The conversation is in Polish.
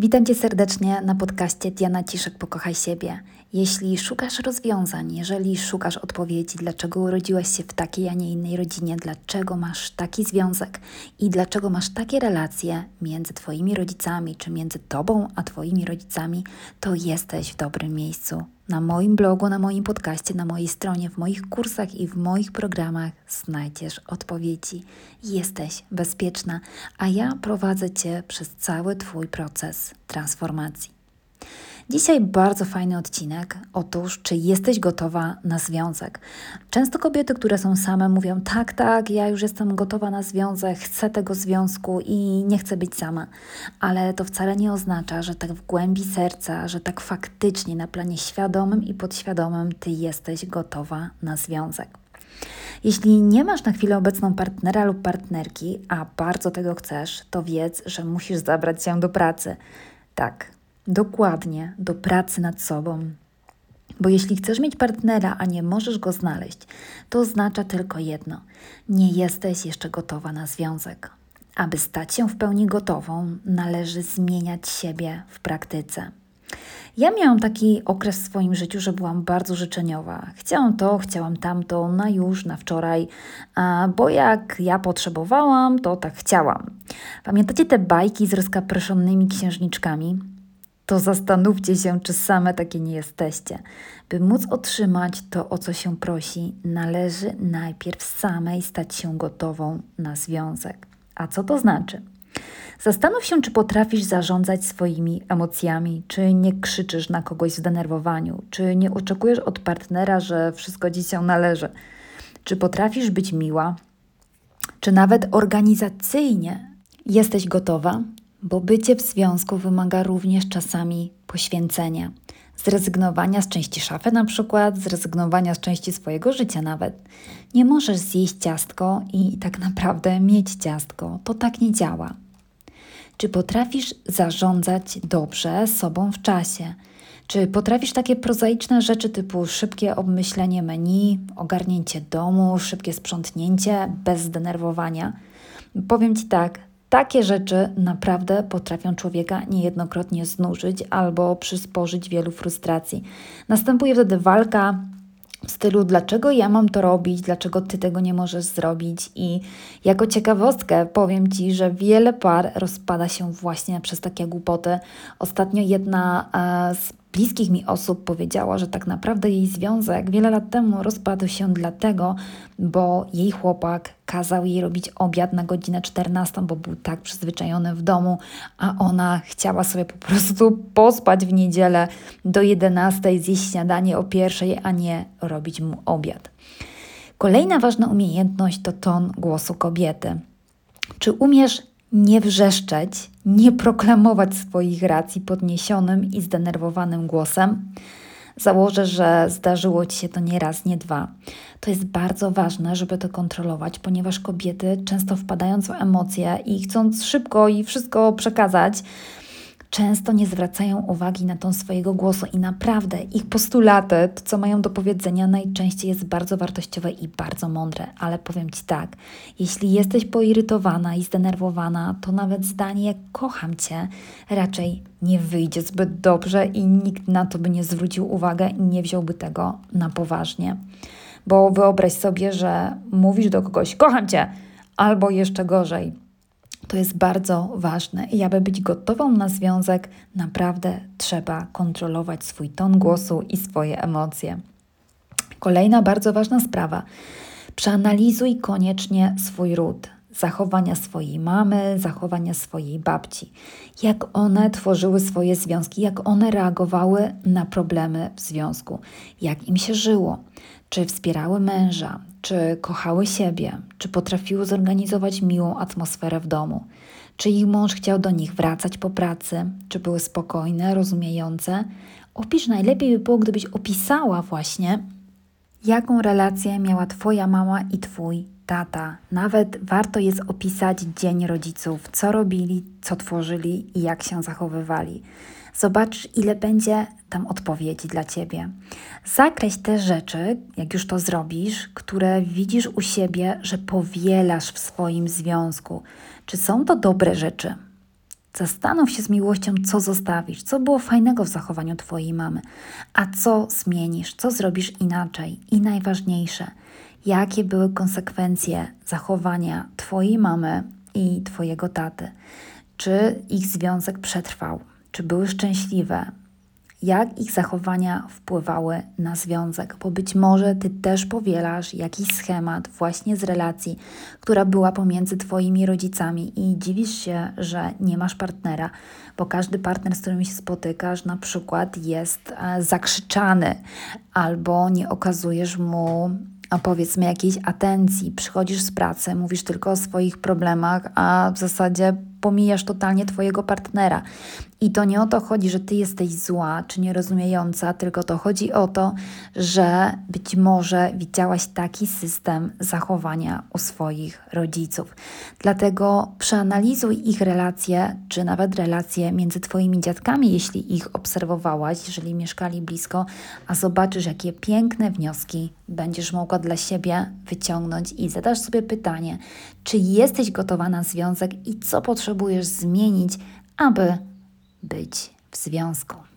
Witam Cię serdecznie na podcaście Diana Ciszek Pokochaj siebie. Jeśli szukasz rozwiązań, jeżeli szukasz odpowiedzi, dlaczego urodziłaś się w takiej, a nie innej rodzinie, dlaczego masz taki związek i dlaczego masz takie relacje między Twoimi rodzicami, czy między Tobą a Twoimi rodzicami, to jesteś w dobrym miejscu. Na moim blogu, na moim podcaście, na mojej stronie, w moich kursach i w moich programach znajdziesz odpowiedzi. Jesteś bezpieczna, a ja prowadzę Cię przez cały Twój proces transformacji. Dzisiaj bardzo fajny odcinek. Otóż, czy jesteś gotowa na związek? Często kobiety, które są same, mówią: Tak, tak, ja już jestem gotowa na związek, chcę tego związku i nie chcę być sama. Ale to wcale nie oznacza, że tak w głębi serca, że tak faktycznie na planie świadomym i podświadomym ty jesteś gotowa na związek. Jeśli nie masz na chwilę obecną partnera lub partnerki, a bardzo tego chcesz, to wiedz, że musisz zabrać się do pracy. Tak, dokładnie do pracy nad sobą. Bo jeśli chcesz mieć partnera, a nie możesz go znaleźć, to oznacza tylko jedno: nie jesteś jeszcze gotowa na związek. Aby stać się w pełni gotową, należy zmieniać siebie w praktyce. Ja miałam taki okres w swoim życiu, że byłam bardzo życzeniowa. Chciałam to, chciałam tamto, na już, na wczoraj, bo jak ja potrzebowałam, to tak chciałam. Pamiętacie te bajki z rozkaproszonymi księżniczkami? To zastanówcie się, czy same takie nie jesteście. By móc otrzymać to, o co się prosi, należy najpierw samej stać się gotową na związek. A co to znaczy? Zastanów się, czy potrafisz zarządzać swoimi emocjami, czy nie krzyczysz na kogoś w zdenerwowaniu, czy nie oczekujesz od partnera, że wszystko ci się należy. Czy potrafisz być miła, czy nawet organizacyjnie jesteś gotowa bo bycie w związku wymaga również czasami poświęcenia. Zrezygnowania z części szafy, na przykład, zrezygnowania z części swojego życia nawet. Nie możesz zjeść ciastko i tak naprawdę mieć ciastko. To tak nie działa. Czy potrafisz zarządzać dobrze sobą w czasie? Czy potrafisz takie prozaiczne rzeczy typu szybkie obmyślenie menu, ogarnięcie domu, szybkie sprzątnięcie bez zdenerwowania? Powiem Ci tak, takie rzeczy naprawdę potrafią człowieka niejednokrotnie znużyć albo przysporzyć wielu frustracji. Następuje wtedy walka w stylu, dlaczego ja mam to robić, dlaczego ty tego nie możesz zrobić. I jako ciekawostkę powiem ci, że wiele par rozpada się właśnie przez takie głupoty. Ostatnio jedna e, z bliskich mi osób powiedziała, że tak naprawdę jej związek wiele lat temu rozpadł się dlatego, bo jej chłopak kazał jej robić obiad na godzinę 14, bo był tak przyzwyczajony w domu, a ona chciała sobie po prostu pospać w niedzielę do 11, zjeść śniadanie o pierwszej, a nie robić mu obiad. Kolejna ważna umiejętność to ton głosu kobiety. Czy umiesz nie wrzeszczeć, nie proklamować swoich racji podniesionym i zdenerwowanym głosem. Założę, że zdarzyło ci się to nie raz, nie dwa. To jest bardzo ważne, żeby to kontrolować, ponieważ kobiety, często wpadając w emocje i chcąc szybko i wszystko przekazać, często nie zwracają uwagi na ton swojego głosu i naprawdę ich postulaty, to co mają do powiedzenia, najczęściej jest bardzo wartościowe i bardzo mądre. Ale powiem Ci tak, jeśli jesteś poirytowana i zdenerwowana, to nawet zdanie kocham Cię raczej nie wyjdzie zbyt dobrze i nikt na to by nie zwrócił uwagę i nie wziąłby tego na poważnie. Bo wyobraź sobie, że mówisz do kogoś kocham Cię, albo jeszcze gorzej to jest bardzo ważne i aby być gotową na związek, naprawdę trzeba kontrolować swój ton głosu i swoje emocje. Kolejna bardzo ważna sprawa. Przeanalizuj koniecznie swój ród, zachowania swojej mamy, zachowania swojej babci. Jak one tworzyły swoje związki, jak one reagowały na problemy w związku, jak im się żyło, czy wspierały męża, czy kochały siebie, czy potrafiły zorganizować miłą atmosferę w domu, czy ich mąż chciał do nich wracać po pracy, czy były spokojne, rozumiejące. Opisz najlepiej by było, gdybyś opisała właśnie, jaką relację miała Twoja mama i Twój tata. Nawet warto jest opisać dzień rodziców, co robili, co tworzyli i jak się zachowywali. Zobacz, ile będzie tam odpowiedzi dla Ciebie. Zakreś te rzeczy, jak już to zrobisz, które widzisz u siebie, że powielasz w swoim związku. Czy są to dobre rzeczy? Zastanów się z miłością, co zostawisz, co było fajnego w zachowaniu Twojej mamy, a co zmienisz, co zrobisz inaczej. I najważniejsze, jakie były konsekwencje zachowania Twojej mamy i Twojego taty. Czy ich związek przetrwał, czy były szczęśliwe, jak ich zachowania wpływały na związek, bo być może ty też powielasz jakiś schemat właśnie z relacji, która była pomiędzy twoimi rodzicami i dziwisz się, że nie masz partnera, bo każdy partner, z którym się spotykasz, na przykład jest e, zakrzyczany albo nie okazujesz mu a powiedzmy jakiejś atencji, przychodzisz z pracy, mówisz tylko o swoich problemach, a w zasadzie pomijasz totalnie Twojego partnera. I to nie o to chodzi, że Ty jesteś zła czy nierozumiejąca, tylko to chodzi o to, że być może widziałaś taki system zachowania u swoich rodziców. Dlatego przeanalizuj ich relacje, czy nawet relacje między Twoimi dziadkami, jeśli ich obserwowałaś, jeżeli mieszkali blisko, a zobaczysz, jakie piękne wnioski będziesz mogła dla siebie wyciągnąć i zadasz sobie pytanie, czy jesteś gotowa na związek i co potrzebujesz zmienić, aby być w związku.